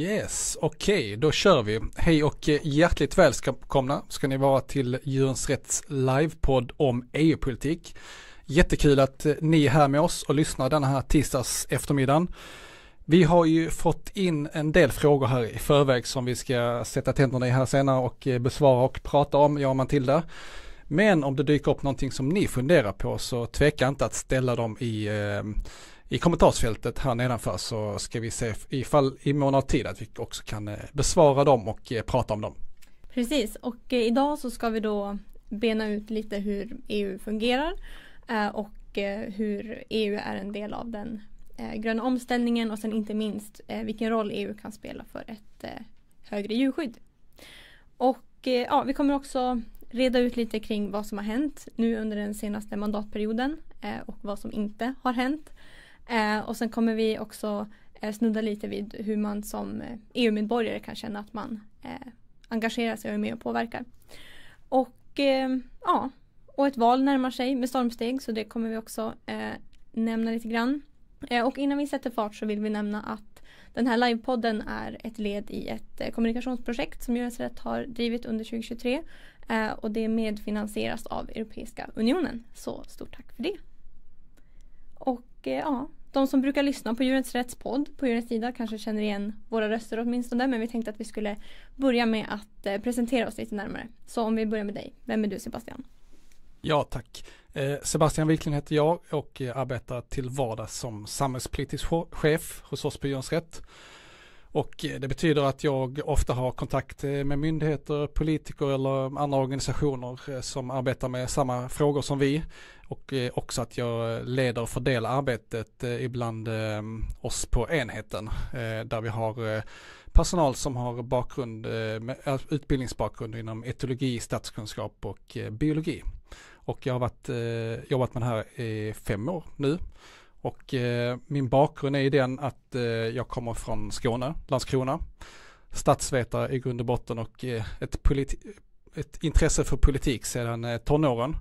Yes, okej, okay, då kör vi. Hej och eh, hjärtligt välkomna ska ni vara till Djurens Rätts livepodd om EU-politik. Jättekul att eh, ni är här med oss och lyssnar den här tisdags eftermiddagen. Vi har ju fått in en del frågor här i förväg som vi ska sätta tänderna i här senare och eh, besvara och prata om, jag och Matilda. Men om det dyker upp någonting som ni funderar på så tveka inte att ställa dem i eh, i kommentarsfältet här nedanför så ska vi se ifall i mån av tid att vi också kan eh, besvara dem och eh, prata om dem. Precis och eh, idag så ska vi då bena ut lite hur EU fungerar och hur EU är en del av den gröna omställningen och sen inte minst vilken roll EU kan spela för ett högre djurskydd. Och ja, vi kommer också reda ut lite kring vad som har hänt nu under den senaste mandatperioden och vad som inte har hänt. Eh, och sen kommer vi också eh, snudda lite vid hur man som eh, EU-medborgare kan känna att man eh, engagerar sig och är med och påverkar. Och eh, ja, och ett val närmar sig med stormsteg så det kommer vi också eh, nämna lite grann. Eh, och innan vi sätter fart så vill vi nämna att den här livepodden är ett led i ett eh, kommunikationsprojekt som Djurens Rätt har drivit under 2023 eh, och det medfinansieras av Europeiska Unionen. Så stort tack för det. Och ja, de som brukar lyssna på Djurens Rätts podd på Djurens sida kanske känner igen våra röster åtminstone men vi tänkte att vi skulle börja med att eh, presentera oss lite närmare. Så om vi börjar med dig, vem är du Sebastian? Ja tack. Eh, Sebastian Wiklund heter jag och eh, arbetar till vardags som samhällspolitisk chef hos oss på Djurens Rätt. Och det betyder att jag ofta har kontakt med myndigheter, politiker eller andra organisationer som arbetar med samma frågor som vi och eh, också att jag leder och fördelar arbetet eh, ibland eh, oss på enheten där vi har personal som har bakgrund, utbildningsbakgrund inom etologi, statskunskap och biologi. Och jag har varit, jobbat med det här i fem år nu. Och min bakgrund är den att jag kommer från Skåne, Landskrona. Statsvetare i grund och botten och ett, ett intresse för politik sedan tonåren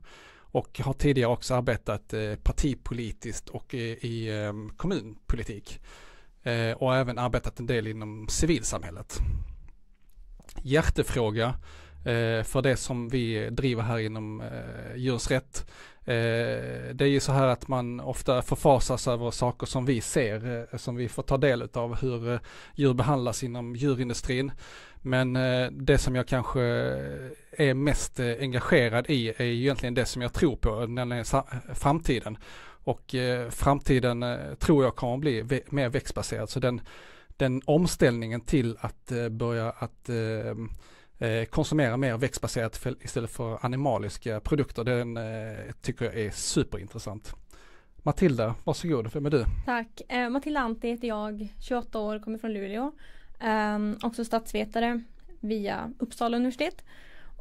och har tidigare också arbetat eh, partipolitiskt och i, i eh, kommunpolitik. Eh, och även arbetat en del inom civilsamhället. Hjärtefråga eh, för det som vi driver här inom eh, Rätt. Eh, det är ju så här att man ofta förfasas över saker som vi ser, eh, som vi får ta del av hur eh, djur behandlas inom djurindustrin. Men eh, det som jag kanske eh, är mest eh, engagerad i är egentligen det som jag tror på, nämligen framtiden. Och framtiden tror jag kommer att bli mer växtbaserad. Så den, den omställningen till att börja att konsumera mer växtbaserat istället för animaliska produkter, den tycker jag är superintressant. Matilda, varsågod, vem är du? Tack, Matilda Antti heter jag, 28 år, kommer från Luleå. Ehm, också statsvetare via Uppsala universitet.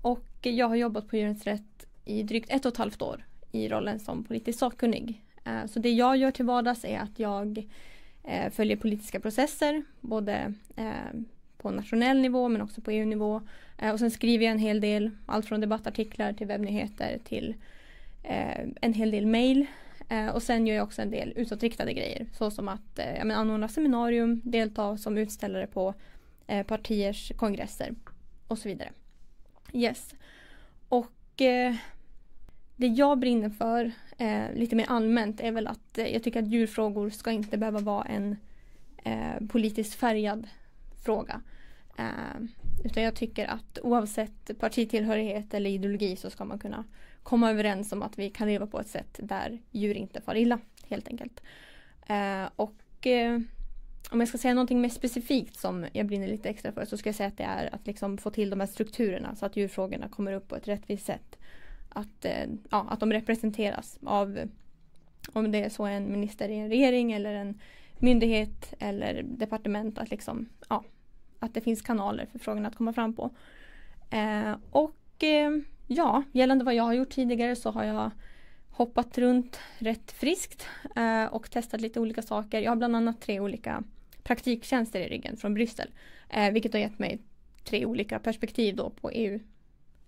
Och jag har jobbat på Djurens Rätt i drygt ett och ett halvt år i rollen som politisk sakkunnig. Ehm, så det jag gör till vardags är att jag eh, följer politiska processer både ehm, på nationell nivå men också på EU-nivå. Eh, och sen skriver jag en hel del, allt från debattartiklar till webbnyheter till eh, en hel del mejl. Eh, och sen gör jag också en del utåtriktade grejer. Så som att eh, men, anordna seminarium, delta som utställare på eh, partiers kongresser och så vidare. Yes. Och eh, det jag brinner för eh, lite mer allmänt är väl att eh, jag tycker att djurfrågor ska inte behöva vara en eh, politiskt färgad fråga. Eh, utan jag tycker att oavsett partitillhörighet eller ideologi så ska man kunna komma överens om att vi kan leva på ett sätt där djur inte far illa helt enkelt. Eh, och eh, om jag ska säga någonting mer specifikt som jag brinner lite extra för så ska jag säga att det är att liksom få till de här strukturerna så att djurfrågorna kommer upp på ett rättvist sätt. Att, eh, ja, att de representeras av om det är så en minister i en regering eller en myndighet eller departement att liksom ja, att det finns kanaler för frågorna att komma fram på. Eh, och eh, Ja, gällande vad jag har gjort tidigare så har jag hoppat runt rätt friskt eh, och testat lite olika saker. Jag har bland annat tre olika praktiktjänster i ryggen från Bryssel. Eh, vilket har gett mig tre olika perspektiv då på EU,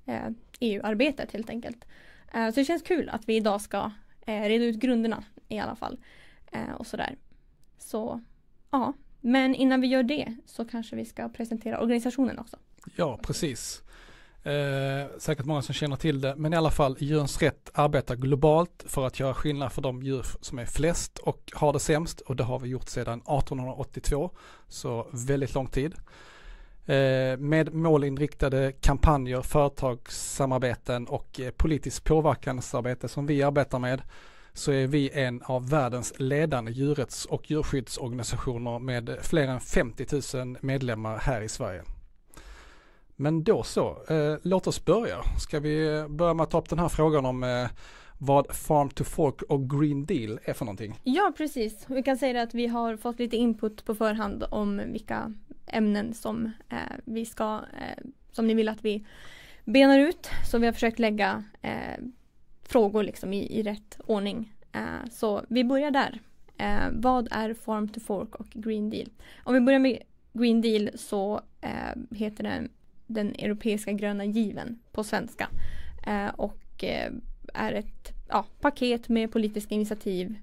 eh, EU-arbetet helt enkelt. Eh, så det känns kul att vi idag ska eh, reda ut grunderna i alla fall. Eh, och sådär. Så ja, men innan vi gör det så kanske vi ska presentera organisationen också. Ja, precis. Eh, säkert många som känner till det, men i alla fall Djurens Rätt arbetar globalt för att göra skillnad för de djur som är flest och har det sämst och det har vi gjort sedan 1882, så väldigt lång tid. Eh, med målinriktade kampanjer, företagssamarbeten och eh, politiskt påverkansarbete som vi arbetar med så är vi en av världens ledande djurrätts och djurskyddsorganisationer med fler än 50 000 medlemmar här i Sverige. Men då så, eh, låt oss börja. Ska vi börja med att ta upp den här frågan om eh, vad Farm to Fork och Green Deal är för någonting? Ja, precis. Vi kan säga att vi har fått lite input på förhand om vilka ämnen som eh, vi ska, eh, som ni vill att vi benar ut. Så vi har försökt lägga eh, frågor liksom i, i rätt ordning. Eh, så vi börjar där. Eh, vad är Farm to Fork och Green Deal? Om vi börjar med Green Deal så eh, heter den den europeiska gröna given på svenska. Eh, och eh, är ett ja, paket med politiska initiativ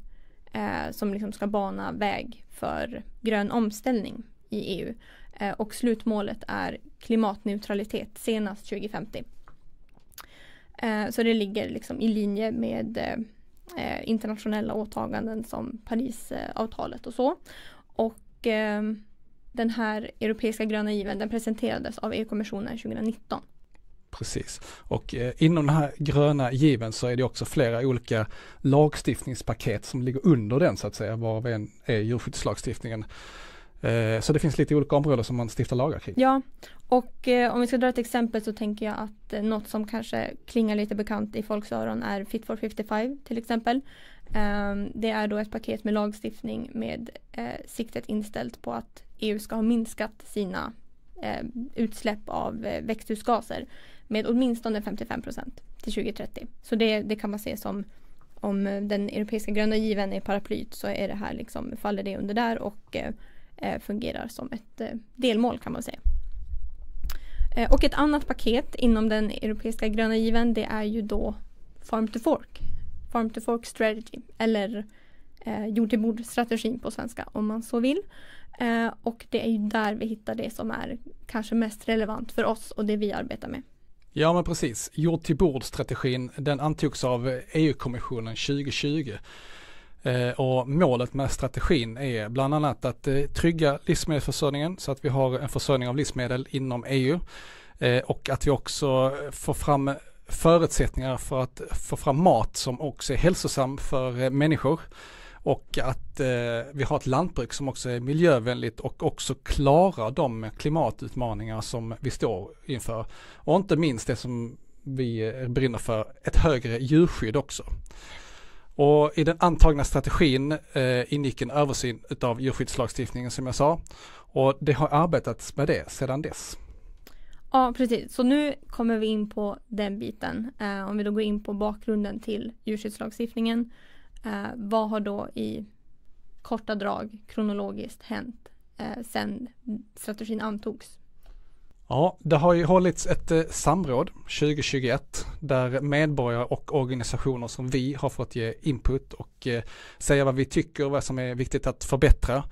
eh, som liksom ska bana väg för grön omställning i EU. Eh, och slutmålet är klimatneutralitet senast 2050. Eh, så det ligger liksom i linje med eh, internationella åtaganden som Parisavtalet och så. Och eh, den här europeiska gröna given den presenterades av EU-kommissionen 2019. Precis. Och eh, inom den här gröna given så är det också flera olika lagstiftningspaket som ligger under den så att säga, varav en är djurskyddslagstiftningen. Eh, så det finns lite olika områden som man stiftar lagar kring. Ja, och eh, om vi ska dra ett exempel så tänker jag att eh, något som kanske klingar lite bekant i folks öron är Fit for 55 till exempel. Ehm, det är då ett paket med lagstiftning med eh, siktet inställt på att EU ska ha minskat sina eh, utsläpp av eh, växthusgaser med åtminstone 55 procent till 2030. Så det, det kan man se som om den europeiska gröna given är paraplyt så är det här liksom, faller det under där och eh, eh, fungerar som ett eh, delmål kan man säga. Eh, och ett annat paket inom den europeiska gröna given det är ju då Farm to Fork. Farm to Fork Strategy eller eh, jord till bord strategin på svenska om man så vill. Eh, och det är ju där vi hittar det som är kanske mest relevant för oss och det vi arbetar med. Ja men precis, jord till bord-strategin den antogs av EU-kommissionen 2020. Eh, och målet med strategin är bland annat att eh, trygga livsmedelsförsörjningen så att vi har en försörjning av livsmedel inom EU. Eh, och att vi också får fram förutsättningar för att få fram mat som också är hälsosam för eh, människor. Och att eh, vi har ett lantbruk som också är miljövänligt och också klarar de klimatutmaningar som vi står inför. Och inte minst det som vi brinner för, ett högre djurskydd också. Och i den antagna strategin eh, ingick en översyn utav djurskyddslagstiftningen som jag sa. Och det har arbetats med det sedan dess. Ja, precis. Så nu kommer vi in på den biten. Eh, om vi då går in på bakgrunden till djurskyddslagstiftningen Eh, vad har då i korta drag kronologiskt hänt eh, sen strategin antogs? Ja, det har ju hållits ett eh, samråd 2021 där medborgare och organisationer som vi har fått ge input och eh, säga vad vi tycker och vad som är viktigt att förbättra.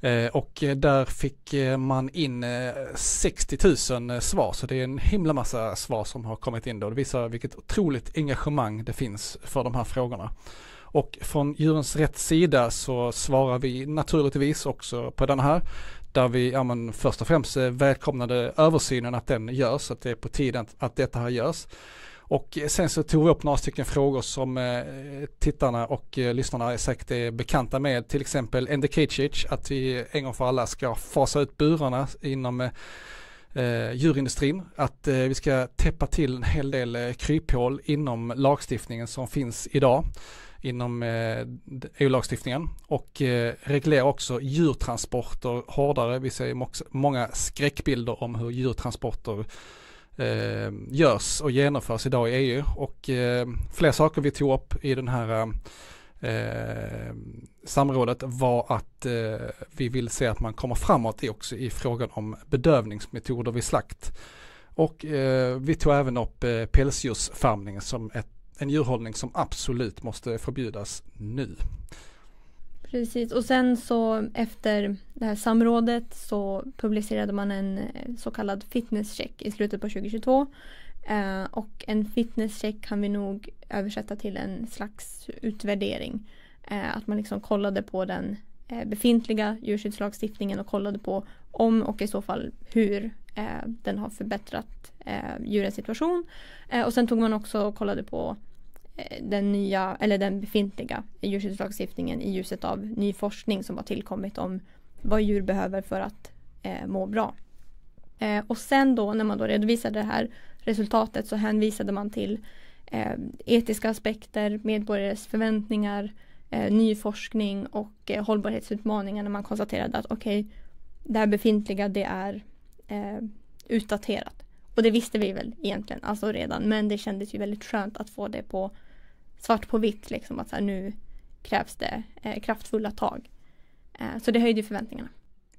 Eh, och eh, där fick eh, man in eh, 60 000 eh, svar, så det är en himla massa svar som har kommit in då. Det visar vilket otroligt engagemang det finns för de här frågorna. Och från Djurens Rätt sida så svarar vi naturligtvis också på den här. Där vi ja, men först och främst välkomnade översynen att den görs, att det är på tiden att detta här görs. Och sen så tog vi upp några stycken frågor som eh, tittarna och eh, lyssnarna är säkert är bekanta med. Till exempel Endicatich, att vi en gång för alla ska fasa ut burarna inom eh, eh, djurindustrin. Att eh, vi ska täppa till en hel del eh, kryphål inom lagstiftningen som finns idag inom eh, EU-lagstiftningen och eh, reglerar också djurtransporter hårdare. Vi ser många skräckbilder om hur djurtransporter eh, görs och genomförs idag i EU och eh, fler saker vi tog upp i den här eh, samrådet var att eh, vi vill se att man kommer framåt i också i frågan om bedövningsmetoder vid slakt. Och eh, vi tog även upp eh, pälsdjursfarmningen som ett en djurhållning som absolut måste förbjudas nu. Precis och sen så efter det här samrådet så publicerade man en eh, så kallad fitnesscheck i slutet på 2022. Eh, och en fitnesscheck kan vi nog översätta till en slags utvärdering. Eh, att man liksom kollade på den eh, befintliga djurskyddslagstiftningen och kollade på om och i så fall hur eh, den har förbättrat eh, djurens situation. Eh, och sen tog man också och kollade på Eh, den nya eller den befintliga djurskyddslagstiftningen i ljuset av ny forskning som har tillkommit om vad djur behöver för att eh, må bra. Eh, och sen då när man då redovisade det här resultatet så hänvisade man till eh, etiska aspekter, medborgares förväntningar, eh, ny forskning och eh, hållbarhetsutmaningar när man konstaterade att okej, okay, det här befintliga det är eh, utdaterat. Och det visste vi väl egentligen alltså redan men det kändes ju väldigt skönt att få det på svart på vitt liksom att så här, nu krävs det eh, kraftfulla tag. Eh, så det höjde förväntningarna.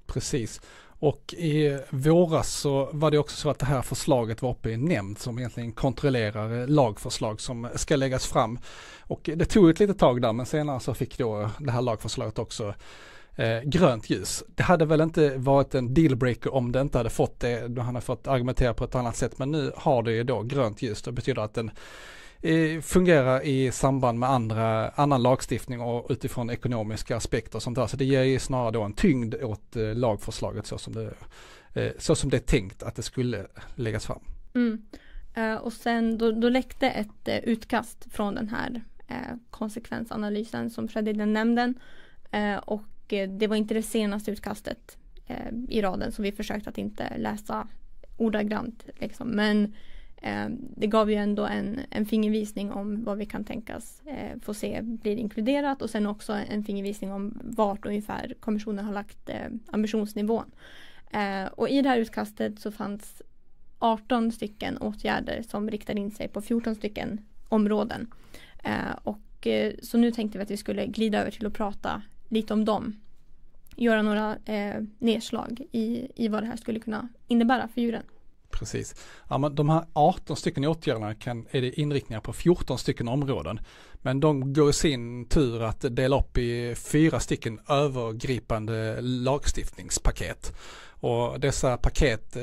Precis. Och i våras så var det också så att det här förslaget var uppe i nämnd som egentligen kontrollerar eh, lagförslag som ska läggas fram. Och det tog ett litet tag där men senare så fick då det här lagförslaget också eh, grönt ljus. Det hade väl inte varit en dealbreaker om det inte hade fått det. Då hade fått argumentera på ett annat sätt men nu har det ju då grönt ljus. Det betyder att den Eh, fungerar i samband med andra, annan lagstiftning och utifrån ekonomiska aspekter och sånt där. Så det ger ju snarare då en tyngd åt eh, lagförslaget så som det, eh, så som det är tänkt att det skulle läggas fram. Mm. Eh, och sen då, då läckte ett eh, utkast från den här konsekvensanalysen som skedde i den nämnden. och det var inte det senaste utkastet i raden så vi försökte att inte läsa ordagrant. Liksom. Men Eh, det gav ju ändå en, en fingervisning om vad vi kan tänkas eh, få se blir inkluderat och sen också en fingervisning om vart ungefär kommissionen har lagt eh, ambitionsnivån. Eh, och i det här utkastet så fanns 18 stycken åtgärder som riktade in sig på 14 stycken områden. Eh, och så nu tänkte vi att vi skulle glida över till att prata lite om dem. Göra några nedslag i, i vad det här skulle kunna innebära för djuren. Precis. Ja, men de här 18 stycken åtgärderna kan, är det inriktningar på 14 stycken områden. Men de går i sin tur att dela upp i fyra stycken övergripande lagstiftningspaket. Och dessa paket eh,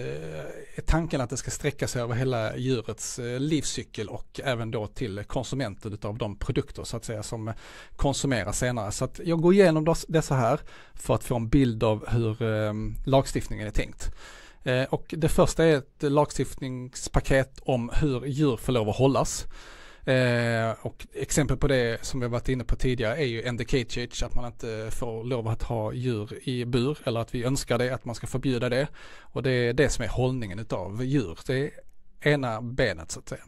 är tanken att det ska sträcka sig över hela djurets eh, livscykel och även då till konsumenten utav de produkter så att säga som konsumeras senare. Så att jag går igenom dessa här för att få en bild av hur eh, lagstiftningen är tänkt. Eh, och det första är ett lagstiftningspaket om hur djur får lov att hållas. Eh, och exempel på det som vi varit inne på tidigare är ju end cage att man inte får lov att ha djur i bur eller att vi önskar det, att man ska förbjuda det. Och det är det som är hållningen utav djur. Det är ena benet så att säga.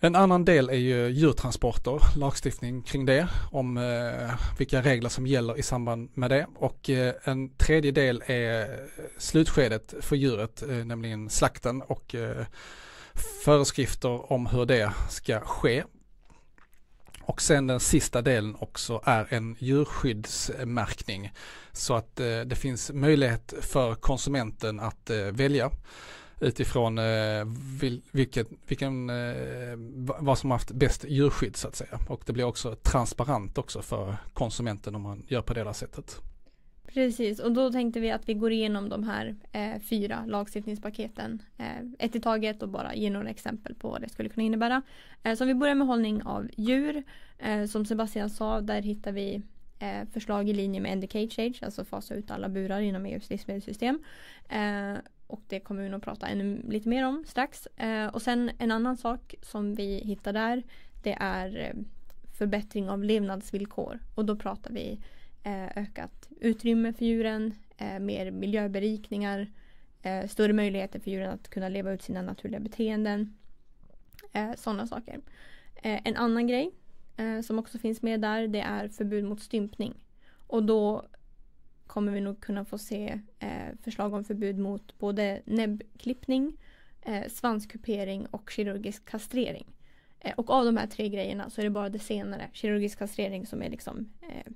En annan del är ju djurtransporter, lagstiftning kring det, om eh, vilka regler som gäller i samband med det. Och eh, en tredje del är slutskedet för djuret, eh, nämligen slakten och eh, föreskrifter om hur det ska ske. Och sen den sista delen också är en djurskyddsmärkning så att eh, det finns möjlighet för konsumenten att eh, välja utifrån eh, vilket, vilken, eh, vad som haft bäst djurskydd så att säga. Och det blir också transparent också för konsumenten om man gör på det där sättet. Precis, och då tänkte vi att vi går igenom de här eh, fyra lagstiftningspaketen eh, ett i taget och bara ge några exempel på vad det skulle kunna innebära. Eh, så vi börjar med hållning av djur. Eh, som Sebastian sa, där hittar vi eh, förslag i linje med End the Cage Age, alltså fasa ut alla burar inom EUs livsmedelssystem. Eh, och det kommer vi nog prata ännu lite mer om strax. Eh, och sen en annan sak som vi hittar där det är eh, förbättring av levnadsvillkor. Och då pratar vi eh, ökat utrymme för djuren, eh, mer miljöberikningar, eh, större möjligheter för djuren att kunna leva ut sina naturliga beteenden. Eh, Sådana saker. Eh, en annan grej eh, som också finns med där det är förbud mot stympning. Och då kommer vi nog kunna få se eh, förslag om förbud mot både näbbklippning, eh, svanskupering och kirurgisk kastrering. Eh, och av de här tre grejerna så är det bara det senare, kirurgisk kastrering, som är liksom eh,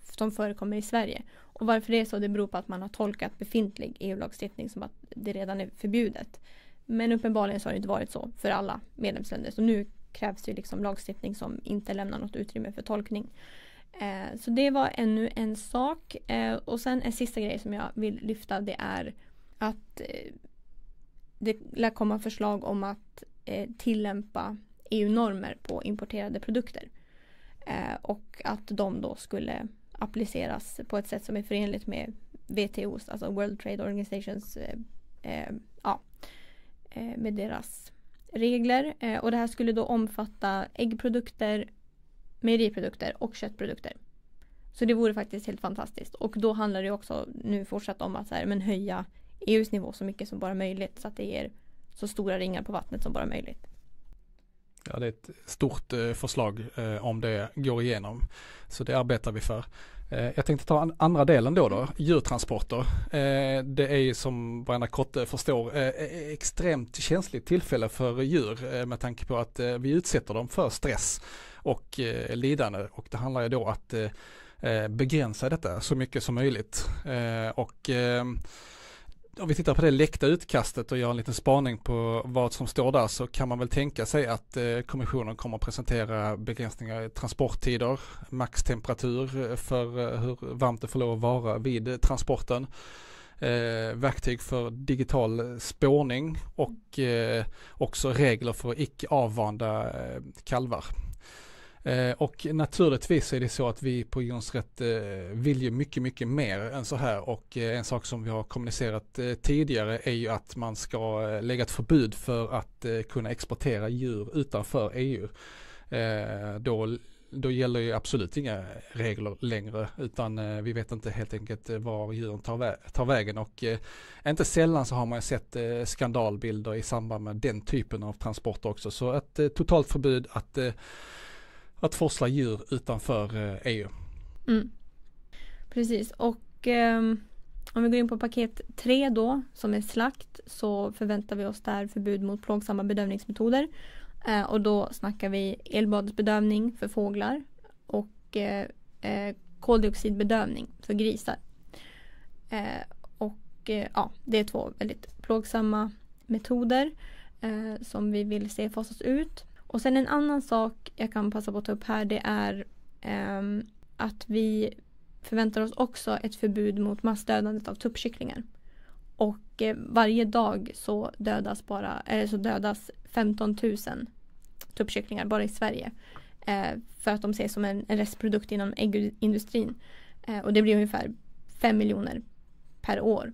som förekommer i Sverige. Och varför det är så det beror på att man har tolkat befintlig EU-lagstiftning som att det redan är förbjudet. Men uppenbarligen så har det inte varit så för alla medlemsländer. Så nu krävs det liksom lagstiftning som inte lämnar något utrymme för tolkning. Eh, så det var ännu en sak. Eh, och sen en sista grej som jag vill lyfta det är att eh, det lär komma förslag om att eh, tillämpa EU-normer på importerade produkter. Eh, och att de då skulle appliceras på ett sätt som är förenligt med WTOs, alltså World Trade Organizations, eh, eh, ja, eh, med deras regler. Eh, och det här skulle då omfatta äggprodukter, mejeriprodukter och köttprodukter. Så det vore faktiskt helt fantastiskt. Och då handlar det också nu fortsatt om att så här, men höja EUs nivå så mycket som bara möjligt så att det ger så stora ringar på vattnet som bara möjligt. Ja, det är ett stort eh, förslag eh, om det går igenom. Så det arbetar vi för. Eh, jag tänkte ta an andra delen då, då djurtransporter. Eh, det är ju som varenda kotte förstår eh, e-, e-, extremt känsligt tillfälle för djur eh, med tanke på att eh, vi utsätter dem för stress och eh, lidande och det handlar ju då att eh, eh, begränsa detta så mycket som möjligt. och om vi tittar på det läckta utkastet och gör en liten spaning på vad som står där så kan man väl tänka sig att eh, kommissionen kommer att presentera begränsningar i transporttider, maxtemperatur för eh, hur varmt det får lov att vara vid transporten. Eh, verktyg för digital spårning och eh, också regler för icke avvanda eh, kalvar. Eh, och naturligtvis är det så att vi på Jonsrätt eh, vill ju mycket, mycket mer än så här. Och eh, en sak som vi har kommunicerat eh, tidigare är ju att man ska eh, lägga ett förbud för att eh, kunna exportera djur utanför EU. Eh, då, då gäller ju absolut inga regler längre utan eh, vi vet inte helt enkelt eh, var djuren tar, vä tar vägen. Och inte sällan så har man sett skandalbilder i samband med den typen av transporter också. Så ett totalt förbud att att forsla djur utanför eh, EU. Mm. Precis och eh, om vi går in på paket 3 då som är slakt så förväntar vi oss där förbud mot plågsamma bedövningsmetoder. Eh, och då snackar vi elbadesbedövning för fåglar och eh, eh koldioxidbedövning för grisar. Eh, och eh, ja, det är två väldigt plågsamma metoder eh, som vi vill se fasas ut. Och sen en annan sak jag kan passa på att ta upp här det är um, att vi förväntar oss också ett förbud mot massdödandet av tuppkycklingar. Och eh, varje dag så dödas bara, eller så dödas 15 000 tuppkycklingar bara i Sverige. Eh, för att de ses som en, en restprodukt inom äggindustrin. Eh, och det blir ungefär 5 miljoner per år.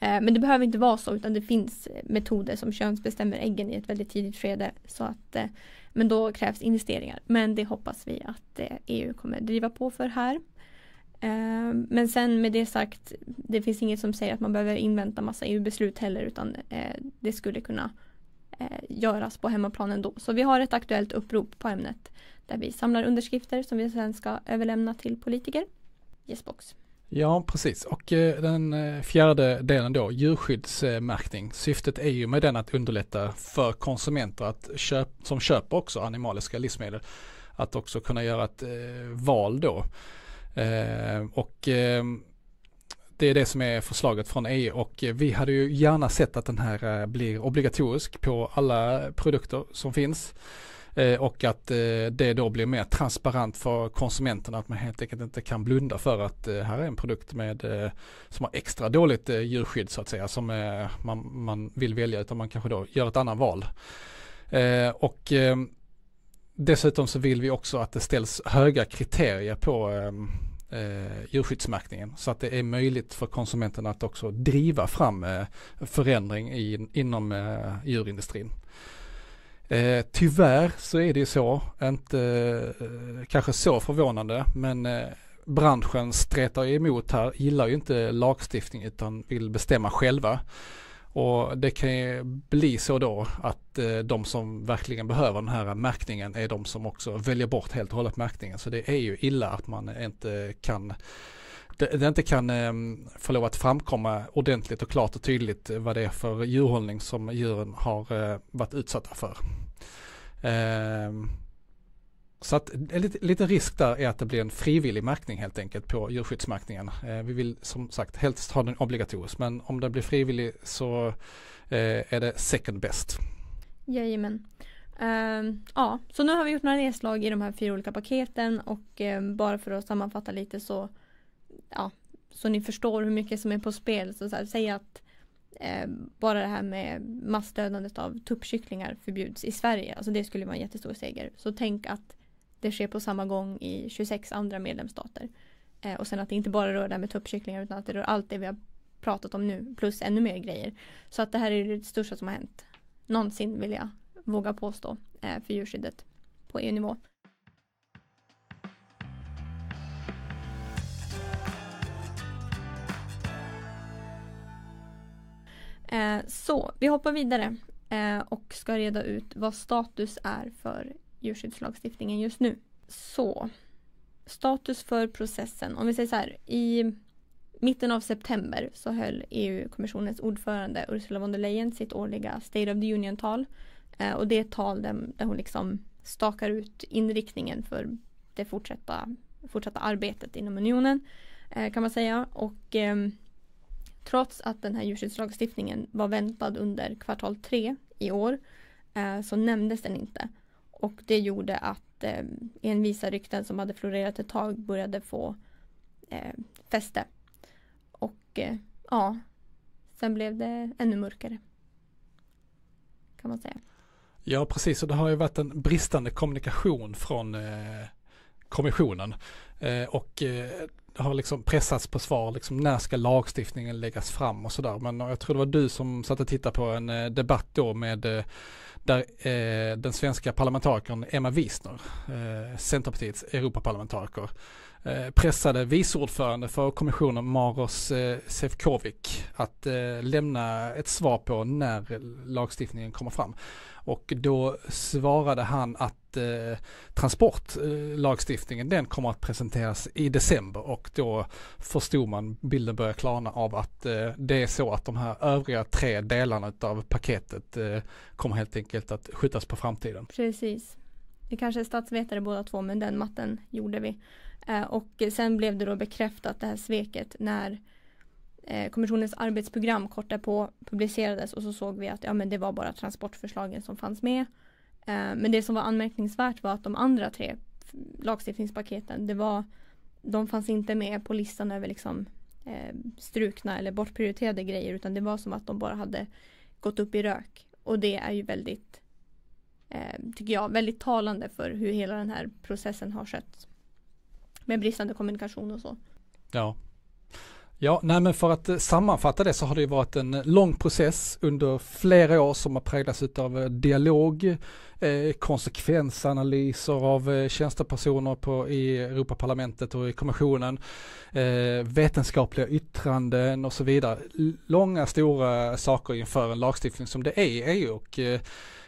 Eh, men det behöver inte vara så utan det finns eh, metoder som könsbestämmer äggen i ett väldigt tidigt skede. Så att, eh, men då krävs investeringar. Men det hoppas vi att EU kommer driva på för här. Men sen med det sagt, det finns inget som säger att man behöver invänta massa EU-beslut heller utan det skulle kunna göras på hemmaplan ändå. Så vi har ett aktuellt upprop på ämnet där vi samlar underskrifter som vi sen ska överlämna till politiker. Yesbox. Ja, precis. Och eh, den eh, fjärde delen då, djurskyddsmärkning. Syftet är ju med den att underlätta för konsumenter att köp, som köper också animaliska livsmedel att också kunna göra ett eh, val då. Och det är det som är förslaget från EU och vi hade ju gärna sett att den här blir obligatorisk på alla produkter som finns. Eh, och att eh, det då blir mer transparent för konsumenterna att man helt enkelt inte kan blunda för att eh, här är en produkt med eh, som har extra dåligt eh, djurskydd så att säga som eh, man, man vill välja utan man kanske då gör ett annat val. och dessutom så vill vi också att det ställs höga kriterier på eh, djurskyddsmärkningen så att det är möjligt för konsumenterna att också driva fram eh, förändring i, inom eh, djurindustrin. Eh, tyvärr så är det ju så, inte eh, kanske så förvånande, men eh, branschen stretar emot här, gillar ju inte lagstiftning utan vill bestämma själva. Och det kan ju bli så då att eh, de som verkligen behöver den här märkningen är de som också väljer bort helt och hållet märkningen. Så det är ju illa att man inte kan det, det inte kan eh, få lov att framkomma ordentligt och klart och tydligt vad det är för djurhållning som djuren har eh, varit utsatta för. Eh, så att lite, lite risk där är att det blir en frivillig märkning helt enkelt på djurskyddsmärkningen. Eh, vi vill som sagt helst ha den obligatorisk men om den blir frivillig så eh, är det second best. Jajamän. Uh, ja, så nu har vi gjort några nedslag i de här fyra olika paketen och uh, bara för att sammanfatta lite så ja, så ni förstår hur mycket som är på spel. Så, så här, säg att eh, bara det här med massdödandet av tuppkycklingar förbjuds i Sverige. Alltså det skulle vara en jättestor seger. Så tänk att det sker på samma gång i 26 andra medlemsstater. Eh, och sen att det inte bara rör det här med tuppkycklingar utan att det rör allt det vi har pratat om nu plus ännu mer grejer. Så att det här är det största som har hänt någonsin vill jag våga påstå eh, för djurskyddet på EU-nivå. Eh, så vi hoppar vidare eh, och ska reda ut vad status är för djurskyddslagstiftningen just nu. Så status för processen. Om vi säger så här. I mitten av september så höll EU-kommissionens ordförande Ursula von der Leyen sitt årliga State of the Union-tal. Eh, och det är ett tal där, där hon liksom stakar ut inriktningen för det fortsatta, fortsatta arbetet inom unionen. Eh, kan man säga. Och eh, trots att den här djurskyddslagstiftningen var väntad under kvartal tre i år eh, så nämndes den inte. Och det gjorde att eh, envisa rykten som hade florerat ett tag började få eh, fäste. Och eh, ja, sen blev det ännu mörkare. Kan man säga. Ja, precis. Och det har ju varit en bristande kommunikation från eh, kommissionen. Eh, och eh, har liksom pressats på svar, liksom när ska lagstiftningen läggas fram och sådär. Men eh, jag tror det var du som satt och tittade på en eh, debatt då med eh, där eh, den svenska parlamentarikern Emma Wiesner, eh, Centerpartiets Europaparlamentariker, Eh, pressade viceordförande för kommissionen Maros eh, Sefcovic att eh, lämna ett svar på när lagstiftningen kommer fram. Och då svarade han att eh, transportlagstiftningen den kommer att presenteras i december och då förstod man, bilden börjar klarna av att eh, det är så att de här övriga tre delarna av paketet eh, kommer helt enkelt att skjutas på framtiden. Precis. Vi kanske är statsvetare båda två men den matten gjorde vi. Eh, och sen blev det då bekräftat det här sveket när Eh, kommissionens arbetsprogram kort därpå publicerades och så såg vi att ja, men det var bara transportförslagen som fanns med. Eh, men det som var anmärkningsvärt var att de andra tre lagstiftningspaketen, det var, de fanns inte med på listan över liksom, eh, strukna eller bortprioriterade grejer utan det var som att de bara hade gått upp i rök. Och det är ju väldigt, eh, tycker jag, väldigt talande för hur hela den här processen har skötts med bristande kommunikation och så. Ja. Ja, nej men för att eh, sammanfatta det så har det varit en eh, lång process under flera år som har präglats av eh, dialog, eh, konsekvensanalyser av eh, tjänstepersoner på, i Europaparlamentet och i kommissionen, eh, vetenskapliga yttranden och så vidare. Långa stora saker inför en lagstiftning som det är i EU och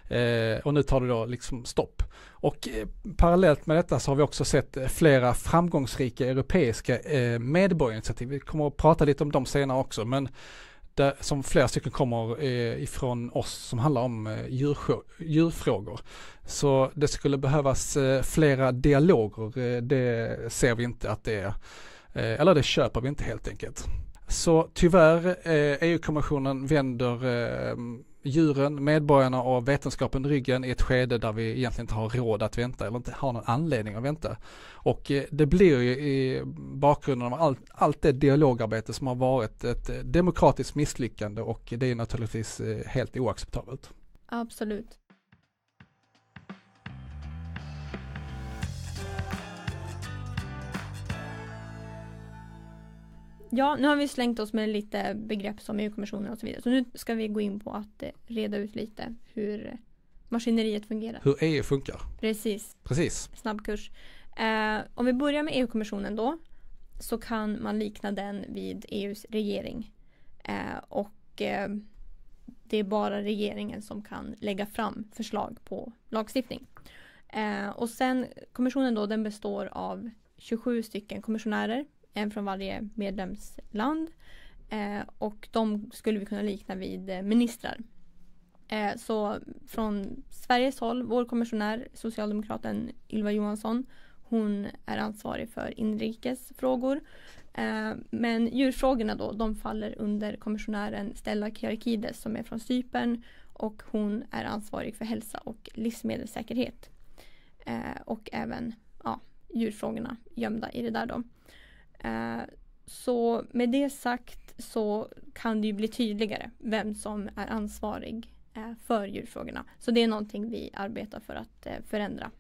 eh, och nu tar det då liksom stopp. Och eh, parallellt med detta så har vi också sett eh, flera framgångsrika europeiska eh, medborgarinitiativ. Vi kommer att prata lite om dem senare också men där, som flera stycken kommer eh, ifrån oss som handlar om eh, djurfrågor. Så det skulle behövas eh, flera dialoger, eh, det ser vi inte att det är. Eh, eller det köper vi inte helt enkelt. Så tyvärr, eh, EU-kommissionen vänder eh, djuren, medborgarna och vetenskapen ryggen i ett skede där vi egentligen inte har råd att vänta eller inte har någon anledning att vänta. Och eh, det blir ju i bakgrunden av allt, allt det dialogarbete som har varit ett eh, demokratiskt misslyckande och det är naturligtvis eh, helt oacceptabelt. Absolut. Ja, nu har vi slängt oss med lite begrepp som EU-kommissionen och så vidare. Så nu ska vi gå in på att eh, reda ut lite hur maskineriet fungerar. Hur EU funkar. Precis. Precis. Snabbkurs. Eh, om vi börjar med EU-kommissionen då så kan man likna den vid EUs regering. Eh, och eh, det är bara regeringen som kan lägga fram förslag på lagstiftning. Eh, och sen kommissionen då den består av 27 stycken kommissionärer en från varje medlemsland. Eh, och de skulle vi kunna likna vid eh, ministrar. Eh, så från Sveriges håll, vår kommissionär, socialdemokraten Ylva Johansson, hon är ansvarig för inrikesfrågor. Eh, men djurfrågorna då, de faller under kommissionären Stella Kyriakides som är från Cypern och hon är ansvarig för hälsa och livsmedelssäkerhet. Eh, och även ja, djurfrågorna gömda i det där då. Eh, så med det sagt så kan det ju bli tydligare vem som är ansvarig eh, för djurfrågorna. Så det är någonting vi arbetar för att eh, förändra.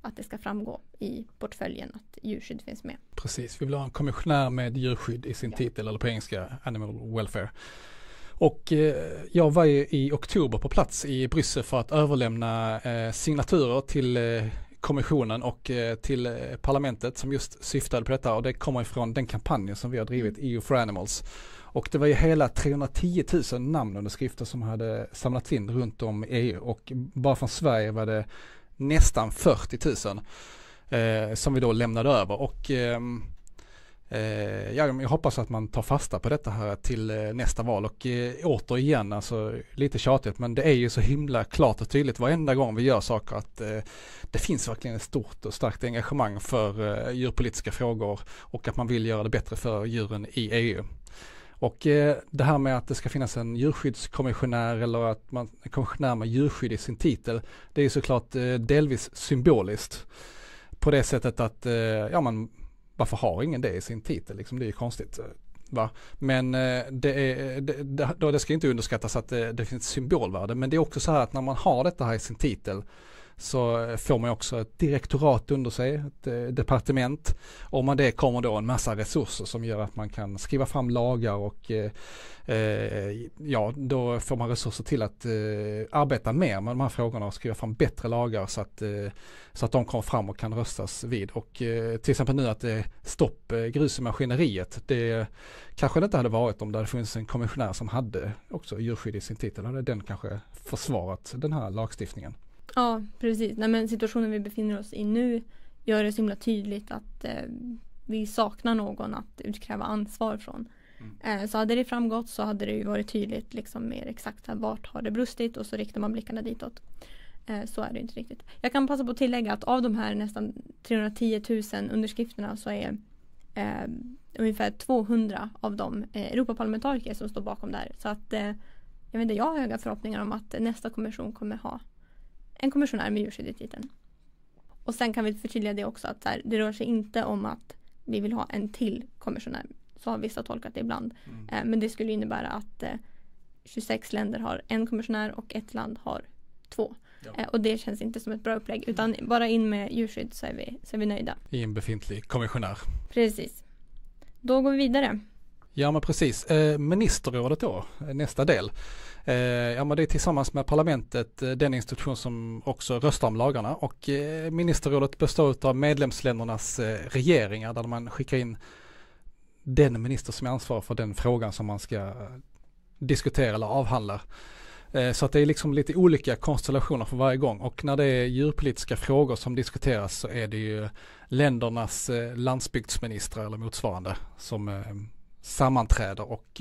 Att det ska framgå i portföljen att djurskydd finns med. Precis, vi vill ha en kommissionär med djurskydd i sin ja. titel eller på engelska Animal Welfare. Och eh, jag var i oktober på plats i Bryssel för att överlämna eh, signaturer till eh, kommissionen och till parlamentet som just syftade på detta. Och det kommer ifrån den kampanjen som vi har drivit, EU for Animals. Och det var ju hela 310 000 namnunderskrifter som hade samlats in runt om i EU och bara från Sverige var det nästan 40 000 eh, som vi då lämnade över. Och Eh, Eh, jag hoppas att man tar fasta på detta här till eh, nästa val och eh, återigen, alltså lite tjatigt, men det är ju så himla klart och tydligt varenda gång vi gör saker att eh, det finns verkligen ett stort och starkt engagemang för eh, djurpolitiska frågor och att man vill göra det bättre för djuren i EU. Och det här med att det ska finnas en djurskyddskommissionär eller att man är kommissionär med djurskydd i sin titel, det är ju såklart delvis symboliskt. På det sättet att, ja man varför har ingen det i sin titel liksom? Det är ju konstigt. Eh, va? Men eh, det, är, eh, det, det, det ska inte underskattas att det, det finns symbolvärde. Men det är också så här att när man har detta här i sin titel så får man också ett direktorat under sig, ett eh, departement. Och med det kommer då en massa resurser som gör att man kan skriva fram lagar och eh, eh, ja, då får man resurser till att eh, arbeta mer med de här frågorna och skriva fram bättre lagar så att, eh, så att de kommer fram och kan röstas vid. Och eh, till exempel nu att det är stopp grus i maskineriet. Det kanske det inte hade varit om det hade funnits en kommissionär som hade också djurskydd i sin titel. hade den kanske försvarat den här lagstiftningen. Ja, precis. Nej, men situationen vi befinner oss i nu gör det så himla tydligt att eh, vi saknar någon att utkräva ansvar från. Mm. Eh, så hade det framgått så hade det ju varit tydligt liksom mer exakt här, vart har det brustit och så riktar man blickarna ditåt. Eh, så är det inte riktigt. Jag kan passa på att tillägga att av de här nästan 310 000 underskrifterna så är eh, ungefär 200 av dem eh, Europaparlamentariker som står bakom det här. Så att jag, vet inte, jag har höga förhoppningar om att nästa kommission kommer ha en kommissionär med djurskydd i titeln. Och sen kan vi förtydliga det också att här, det rör sig inte om att vi vill ha en till kommissionär. Så har vissa tolkat det ibland. Mm. Eh, men det skulle innebära att eh, 26 länder har en kommissionär och ett land har två. Ja. Eh, och det känns inte som ett bra upplägg utan bara in med djurskydd så är vi, så är vi nöjda. I en befintlig kommissionär. Precis. Då går vi vidare. Ja men precis. Eh, ministerrådet då, nästa del. Eh, ja men det är tillsammans med parlamentet eh, den institution som också röstar om lagarna och eh, ministerrådet består av medlemsländernas eh, regeringar där man skickar in den minister som är ansvarig för den frågan som man ska diskutera eller avhandla. Eh, så att det är liksom lite olika konstellationer för varje gång och när det är djurpolitiska frågor som diskuteras så är det ju ländernas eh, landsbygdsministrar eller motsvarande som sammanträder och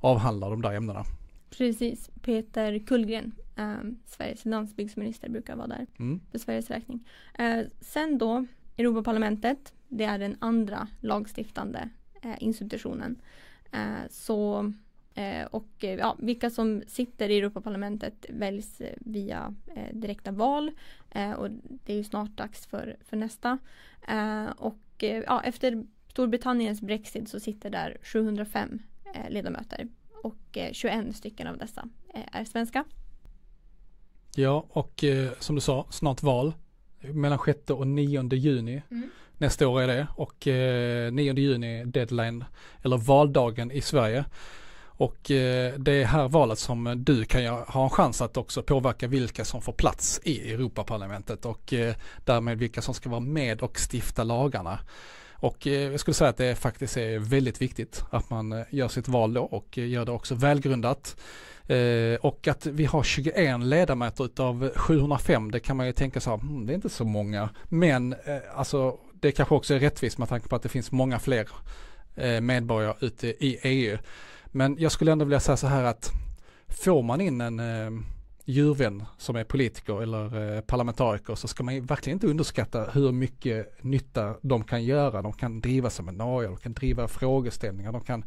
avhandlar de där ämnena. Precis, Peter Kullgren, eh, Sveriges landsbygdsminister, brukar vara där mm. för Sveriges räkning. Eh, sen då Europaparlamentet, det är den andra lagstiftande eh, institutionen. Eh, så och ja, vilka som sitter i Europaparlamentet väljs via direkta val och det är ju snart dags för, för nästa. och ja, efter Storbritanniens Brexit så sitter där 705 ledamöter och 21 eh, stycken av dessa eh, är svenska. Ja, och eh, som du sa, snart val. Mellan 6 och 9 juni. Mm. Nästa år är det och eh, 9 juni deadline eller valdagen i Sverige. Och eh, det är här valet som du kan ha en chans att också påverka vilka som får plats i Europaparlamentet och eh, därmed vilka som ska vara med och stifta lagarna. Och eh, jag skulle säga att det faktiskt är väldigt viktigt att man eh, gör sitt val då och eh, gör det också välgrundat. Och att vi har 21 ledamöter utav 705, det kan man ju tänka så här, hmm, det är inte så många. Men alltså det kanske också är rättvist med tanke på att det finns många fler medborgare ute i EU. Men jag skulle ändå vilja säga så här att får man in en djurvän som är politiker eller eh, parlamentariker så ska man verkligen inte underskatta hur mycket nytta de kan göra. De kan driva seminarier, de kan driva frågeställningar, de kan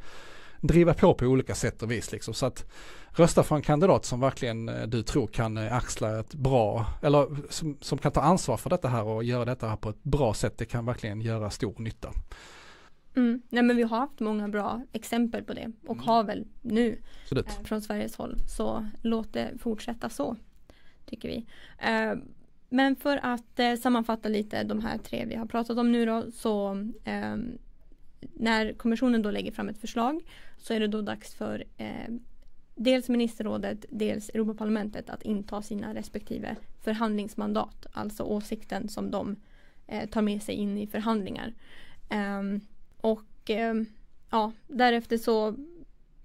driva på på olika sätt och vis liksom. Så att rösta för en kandidat som verkligen eh, du tror kan eh, axla ett bra, eller som, som kan ta ansvar för detta här och göra detta här på ett bra sätt. Det kan verkligen göra stor nytta. Mm. Nej men vi har haft många bra exempel på det och mm. har väl nu eh, från Sveriges håll. Så låt det fortsätta så, tycker vi. Eh, men för att eh, sammanfatta lite de här tre vi har pratat om nu då så eh, när kommissionen då lägger fram ett förslag så är det då dags för eh, dels ministerrådet, dels Europaparlamentet att inta sina respektive förhandlingsmandat. Alltså åsikten som de eh, tar med sig in i förhandlingar. Um, och eh, ja, därefter så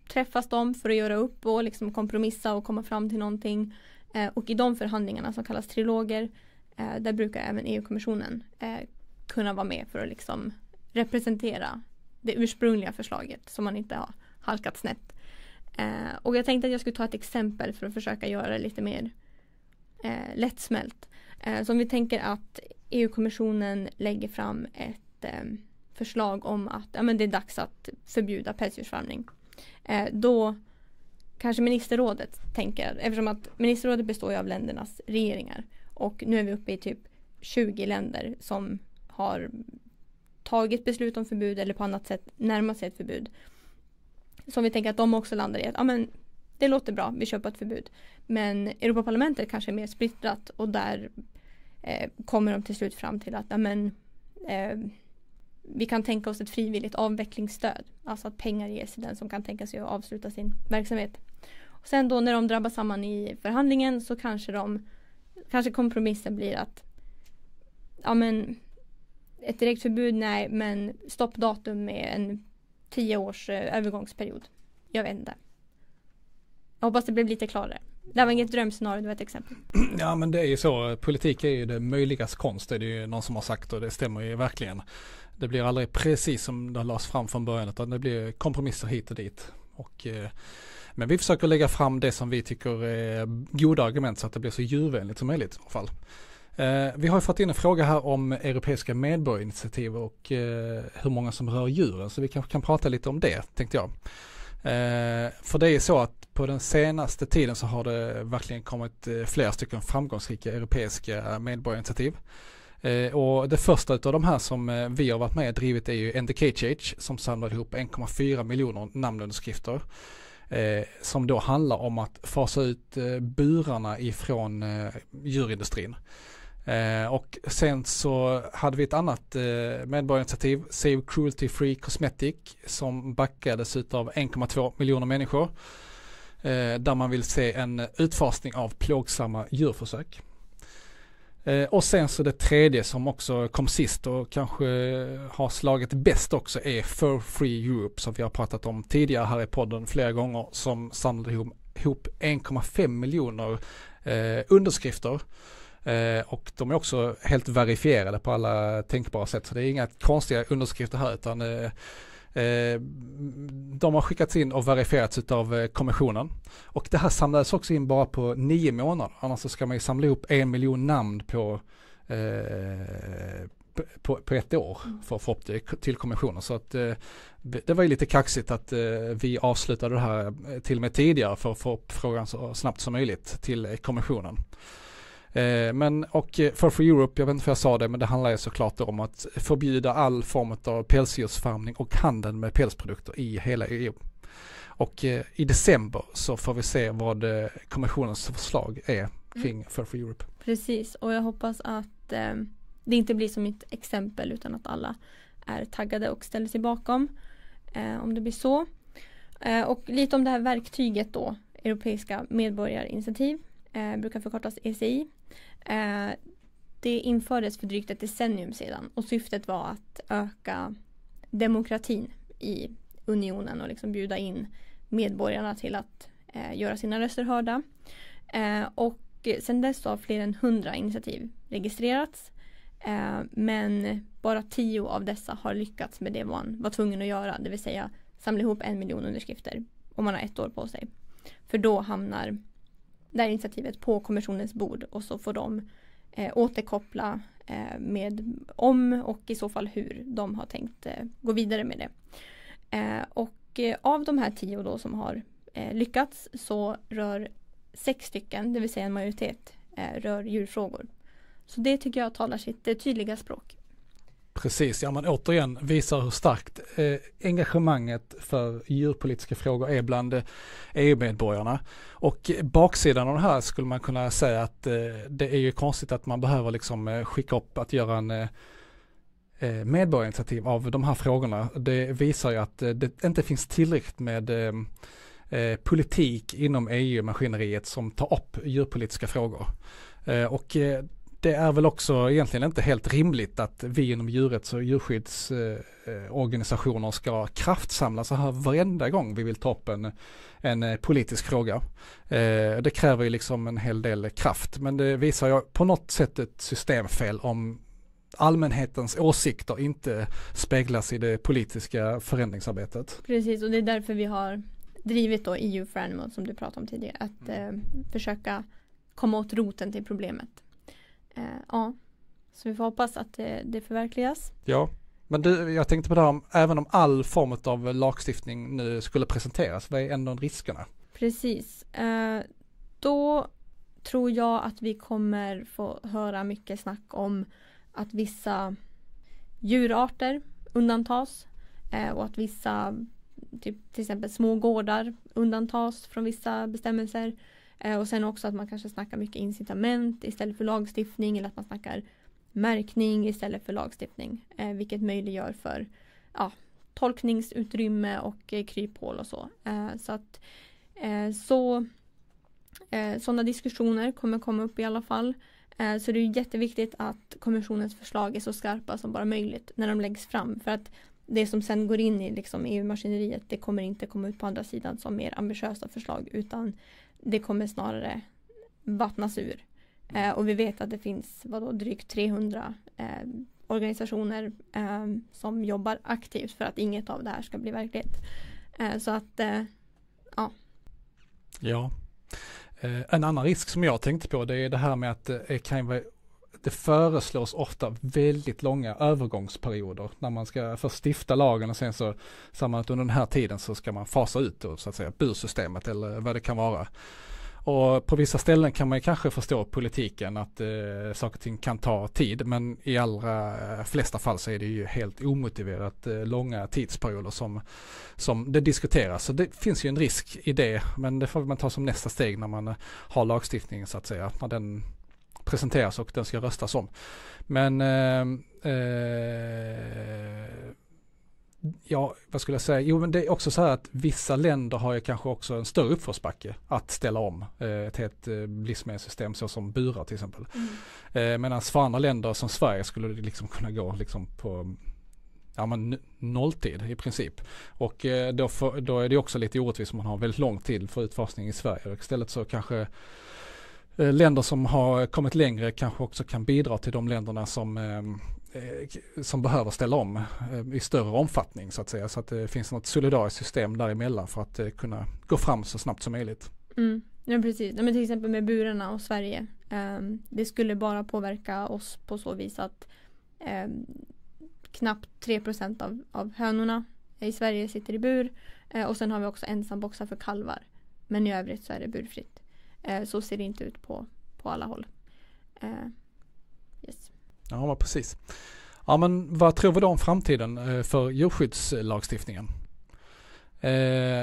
träffas de för att göra upp och liksom kompromissa och komma fram till någonting. Eh, och i de förhandlingarna som kallas triloger, eh, där brukar även EU-kommissionen eh, kunna vara med för att liksom representera det ursprungliga förslaget så man inte har halkat snett. Eh, och jag tänkte att jag skulle ta ett exempel för att försöka göra det lite mer eh, lättsmält. Eh, så om vi tänker att EU-kommissionen lägger fram ett eh, förslag om att ja, men det är dags att förbjuda pälsdjursfarmning. Eh, då kanske ministerrådet tänker, eftersom att ministerrådet består ju av ländernas regeringar och nu är vi uppe i typ 20 länder som har tagit beslut om förbud eller på annat sätt närmat sig ett förbud. Som vi tänker att de också landar i att ja, men, det låter bra, vi kör på ett förbud. Men Europaparlamentet kanske är mer splittrat och där eh, kommer de till slut fram till att ja, men, eh, vi kan tänka oss ett frivilligt avvecklingsstöd. Alltså att pengar ges till den som kan tänka sig att avsluta sin verksamhet. Och sen då när de drabbas samman i förhandlingen så kanske de Kanske kompromissen blir att Ja men Ett direkt förbud nej men stoppdatum med en tio års eh, övergångsperiod. Jag vet inte. Jag hoppas det blev lite klarare. Det här var inget drömscenario, det var ett exempel. Ja men det är ju så, politik är ju det möjligas konst, det är det ju någon som har sagt och det stämmer ju verkligen. Det blir aldrig precis som det lades fram från början utan det blir kompromisser hit och dit. Och, eh, men vi försöker lägga fram det som vi tycker är goda argument så att det blir så djurvänligt som möjligt i alla fall. Eh, vi har fått in en fråga här om europeiska medborgarinitiativ och eh, hur många som rör djuren så vi kanske kan prata lite om det tänkte jag. För det är så att på den senaste tiden så har det verkligen kommit flera stycken framgångsrika europeiska medborgarinitiativ. Eh, och det första av de här som eh, vi har varit med och drivit är ju NDKCH som samlade ihop 1,4 miljoner namnunderskrifter. Eh, som då handlar om att fasa ut eh, burarna ifrån eh, djurindustrin. Eh, och sen så hade vi ett annat eh, medborgarinitiativ, Save Cruelty Free Cosmetic, som backades av 1,2 miljoner människor. Eh, där man vill se en utfasning av plågsamma djurförsök. Eh, och sen så det tredje som också kom sist och kanske eh, har slagit bäst också är For Free Europe som vi har pratat om tidigare här i podden flera gånger som samlade ihop 1,5 miljoner eh, underskrifter. Eh, och de är också helt verifierade på alla tänkbara sätt. Så det är inga konstiga underskrifter här utan Eh, de har skickats in och verifierats av eh, kommissionen. Och det här samlades också in bara på nio månader. Annars så ska man ju samla ihop en miljon namn på, eh, på, på, ett år mm. för att få upp det till kommissionen. Så att det var ju lite kaxigt att vi avslutade det här till och med tidigare för att få upp frågan så snabbt som möjligt till kommissionen. Eh, men och eh, For Free Europe, jag vet inte om jag sa det, men det handlar ju såklart om att förbjuda all form av pälsdjursfarmning och handeln med pälsprodukter i hela EU. Och eh, i december så får vi se vad kommissionens förslag är mm. kring mm. For Free Europe. Precis, och jag hoppas att eh, det inte blir som ett exempel utan att alla är taggade och ställer sig bakom. Eh, om det blir så. Eh, och lite om det här verktyget då, Europeiska medborgarinitiativ eh, brukar förkortas ECI. Eh, det infördes för drygt ett decennium sedan och syftet var att öka demokratin i unionen och liksom bjuda in medborgarna till att eh, göra sina röster hörda. Eh, och sedan dess har fler än hundra initiativ registrerats. Eh, men bara tio av dessa har lyckats med det man var tvungen att göra, det vill säga samla ihop en miljon underskrifter och man har ett år på sig. För då hamnar det här initiativet på kommissionens bord och så får de eh, återkoppla eh, med om och i så fall hur de har tänkt eh, gå vidare med det. Eh, och eh, av de här tio då som har eh, lyckats så rör sex stycken, det vill säga en majoritet, eh, rör djurfrågor. Så det tycker jag talar sitt tydliga språk. Precis, ja men återigen visar hur starkt eh, engagemanget för djurpolitiska frågor är bland eh, EU-medborgarna. Och baksidan av det här skulle man kunna säga att eh, det är ju konstigt att man behöver liksom eh, skicka upp att göra en eh, eh medborgarinitiativ av de här frågorna. Det visar ju att eh, det inte finns tillräckligt med eh, politik inom EU-maskineriet som tar upp djurpolitiska frågor. Och det är väl också egentligen inte helt rimligt att vi inom djurrätts och djurskyddsorganisationer ska kraftsamla så här varenda gång vi vill ta upp en, en eh, politisk fråga. Eh, det kräver ju liksom en hel del kraft men det visar ju på något sätt ett systemfel om allmänhetens åsikter inte speglas i det politiska förändringsarbetet. Precis och det är därför vi har drivit då EU for Animals som du pratade om tidigare att mm. eh, försöka komma åt roten till problemet. Eh, ja, så vi får hoppas att det, det förverkligas. Ja, men du, jag tänkte på det här om, även om all form av lagstiftning nu skulle presenteras, vad är ändå riskerna? Precis, eh, då tror jag att vi kommer få höra mycket snack om att vissa djurarter undantas eh, och att vissa, typ, till exempel små gårdar undantas från vissa bestämmelser. Eh, och sen också att man kanske snackar mycket incitament istället för lagstiftning eller att man snackar märkning istället för lagstiftning. Eh, vilket möjliggör för ja, tolkningsutrymme och eh, kryphål och så. Så att så sådana diskussioner kommer komma upp i alla fall. Så det är jätteviktigt att kommissionens förslag är så skarpa som bara möjligt när de läggs fram. För att det som sen går in i liksom EU-maskineriet det kommer inte komma ut på andra sidan som mer ambitiösa förslag utan det kommer snarare vattnas ur. Eh, och vi vet att det finns vadå, drygt 300 eh, organisationer eh, som jobbar aktivt för att inget av det här ska bli verklighet. Eh, så att, eh, ja. Ja. Eh, en annan risk som jag tänkte på det är det här med att eh, det kan vara det föreslås ofta väldigt långa övergångsperioder när man ska först stifta lagen och sen så sa man att under den här tiden så ska man fasa ut då, så att säga bursystemet eller vad det kan vara. Och på vissa ställen kan man ju kanske förstå politiken att eh, saker och ting kan ta tid men i allra eh, flesta fall så är det ju helt omotiverat eh, långa tidsperioder som, som det diskuteras. Så det finns ju en risk i det men det får man ta som nästa steg när man eh, har lagstiftningen så att säga. När den presenteras och den ska röstas om. Men eh, eh, ja, vad skulle jag säga? Jo, men det är också så här att vissa länder har ju kanske också en större uppförsbacke att ställa om eh, ett helt eh, livsmedelssystem så som burar till exempel. Mm. Eh, Medan för andra länder som Sverige skulle det liksom kunna gå liksom på ja, men nolltid i princip. Och då, för, då är det också lite orättvist om man har väldigt lång tid för utfasning i Sverige. Istället så kanske Eh, länder som har kommit längre kanske också kan bidra till de länderna som, ehm, eh, som behöver ställa om eh, i större omfattning så att säga. Så att det finns något solidariskt system däremellan för att kunna gå fram så snabbt som möjligt. Mm. Ja precis, men till exempel med burarna och Sverige. Ehm, det skulle bara påverka oss på så vis att ehm, knappt 3 av, av hönorna i Sverige sitter i bur. Och sen har vi också ensamboxar för kalvar. Men i övrigt så är det burfritt. Eh, så ser det inte ut på, på alla håll. Eh, yes. Ja, men precis. Ja, men vad tror vi då om framtiden eh, för djurskyddslagstiftningen? Eh,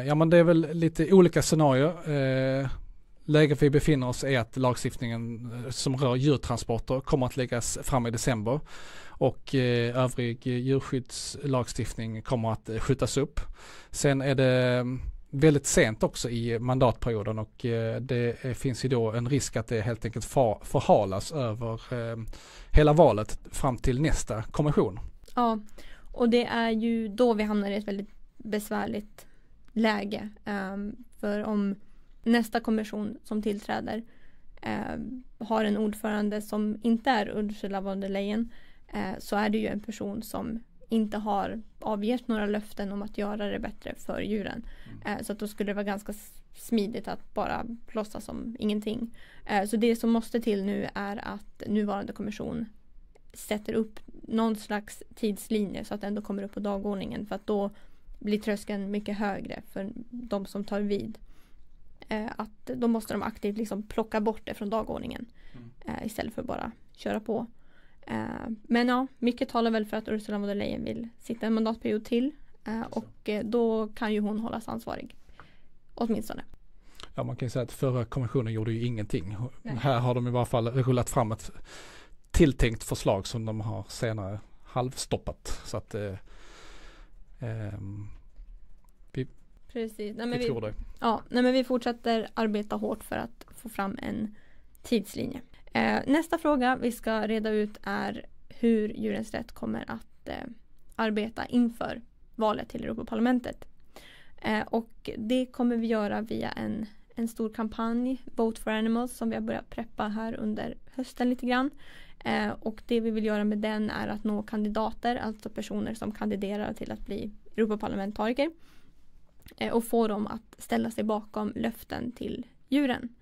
ja, men det är väl lite olika scenarier. Eh, läget vi befinner oss är att lagstiftningen som rör djurtransporter kommer att läggas fram i december och övrig djurskyddslagstiftning kommer att skjutas upp. Sen är det väldigt sent också i mandatperioden och eh, det eh, finns ju då en risk att det helt enkelt förhalas över eh, hela valet fram till nästa kommission. Ja, och det är ju då vi hamnar i ett väldigt besvärligt läge. Ehm, för om nästa kommission som tillträder ehm, har en ordförande som inte är Ursula von der Leyen så är det ju en person som inte har avgett några löften om att göra det bättre för djuren. Mm. Eh, så att då skulle det vara ganska smidigt att bara låtsas som ingenting. Eh, så det som måste till nu är att nuvarande kommission sätter upp någon slags tidslinje så att det ändå kommer upp på dagordningen för att då blir tröskeln mycket högre för de som tar vid. Eh, att då måste de aktivt liksom plocka bort det från dagordningen. Mm. Istället för bara köra på. Eh, men ja, mycket talar väl för att Ursula von der Leyen vill sitta en mandatperiod till. Eh, och eh, då kan ju hon hållas ansvarig. Åtminstone. Ja, man kan ju säga att förra kommissionen gjorde ju ingenting. Nej. Här har de i varje fall rullat fram ett tilltänkt förslag som de har senare halvstoppat. Så att eh, ehm, Precis. Nej, vi vi, tror det. ja, nej, men vi fortsätter arbeta hårt för att få fram en tidslinje. Eh, nästa fråga vi ska reda ut är hur Djurens Rätt kommer att eh, arbeta inför valet till Europaparlamentet. Eh, och det kommer vi göra via en, en stor kampanj, Vote for Animals, som vi har börjat preppa här under hösten lite grann. Eh, och det vi vill göra med den är att nå kandidater, alltså personer som kandiderar till att bli Europaparlamentariker. Eh, och få dem att ställa sig bakom löften till djuren.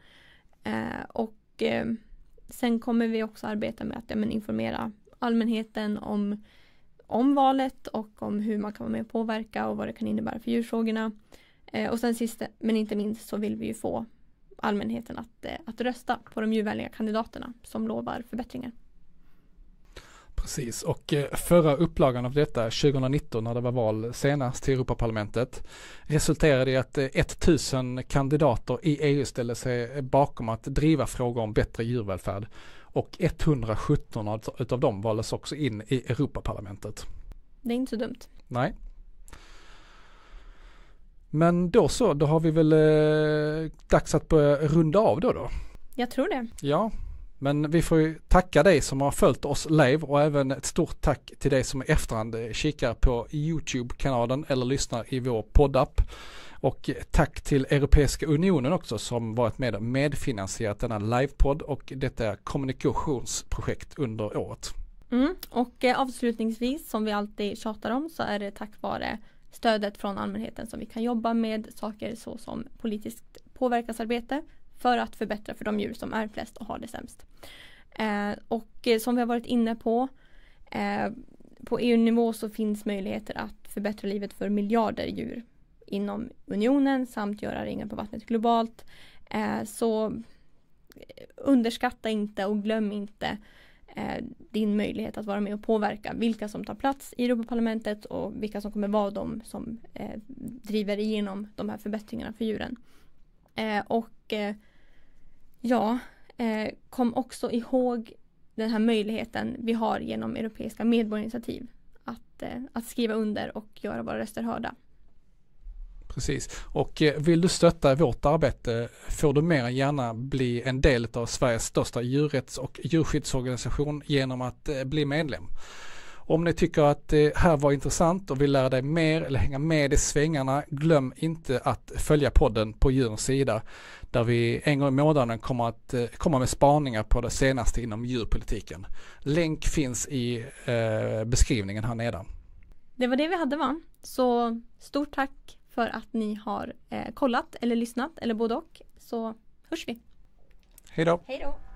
Eh, och eh, sen kommer vi också arbeta med att ja, men informera allmänheten om, om valet och om hur man kan vara med och påverka och vad det kan innebära för djurfrågorna. Eh, och sen sist men inte minst så vill vi ju få allmänheten att, eh, att rösta på de djurvänliga kandidaterna som lovar förbättringar. Precis, och eh, förra upplagan av detta 2019 när det var val senast till Europaparlamentet resulterade i att eh, 1000 kandidater i EU ställde sig bakom att driva frågor om bättre djurvälfärd och 117 av dem valdes också in i Europaparlamentet. Det är inte så dumt. Nej. Men då så, då har vi väl eh, dags att börja runda av då då. Jag tror det. Ja, men vi får ju tacka dig som har följt oss live och även ett stort tack till dig som i efterhand kikar på YouTube-kanalen eller lyssnar i vår poddapp. Och tack till Europeiska Unionen också som varit med och medfinansierat denna livepodd och detta kommunikationsprojekt under året. Mm. Och eh, avslutningsvis som vi alltid tjatar om så är det tack vare stödet från allmänheten som vi kan jobba med saker såsom politiskt påverkansarbete för att förbättra för de djur som är flest och har det sämst. Eh, och eh, som vi har varit inne på eh, på EU-nivå så finns möjligheter att förbättra livet för miljarder djur inom unionen samt göra ringar på vattnet globalt. Eh, så eh, underskatta inte och glöm inte eh, din möjlighet att vara med och påverka vilka som tar plats i Europaparlamentet och vilka som kommer vara de som eh, driver igenom de här förbättringarna för djuren. Eh, och eh, ja, eh, kom också ihåg den här möjligheten vi har genom Europeiska medborgarinitiativ att, eh, att skriva under och göra våra röster hörda. Precis, och eh, vill du stötta vårt arbete får du mer än gärna bli en del av Sveriges största djurrätts och djurskyddsorganisation genom att eh, bli medlem. Om ni tycker att det här var intressant och vill lära dig mer eller hänga med i svängarna, glöm inte att följa podden på djurens sida där vi en gång i månaden kommer att eh, komma med spaningar på det senaste inom djurpolitiken. Länk finns i eh, beskrivningen här nedan. Det var det vi hade va? Så stort tack för att ni har eh, kollat eller lyssnat eller både och. Så hörs vi. Hej då! Hej då!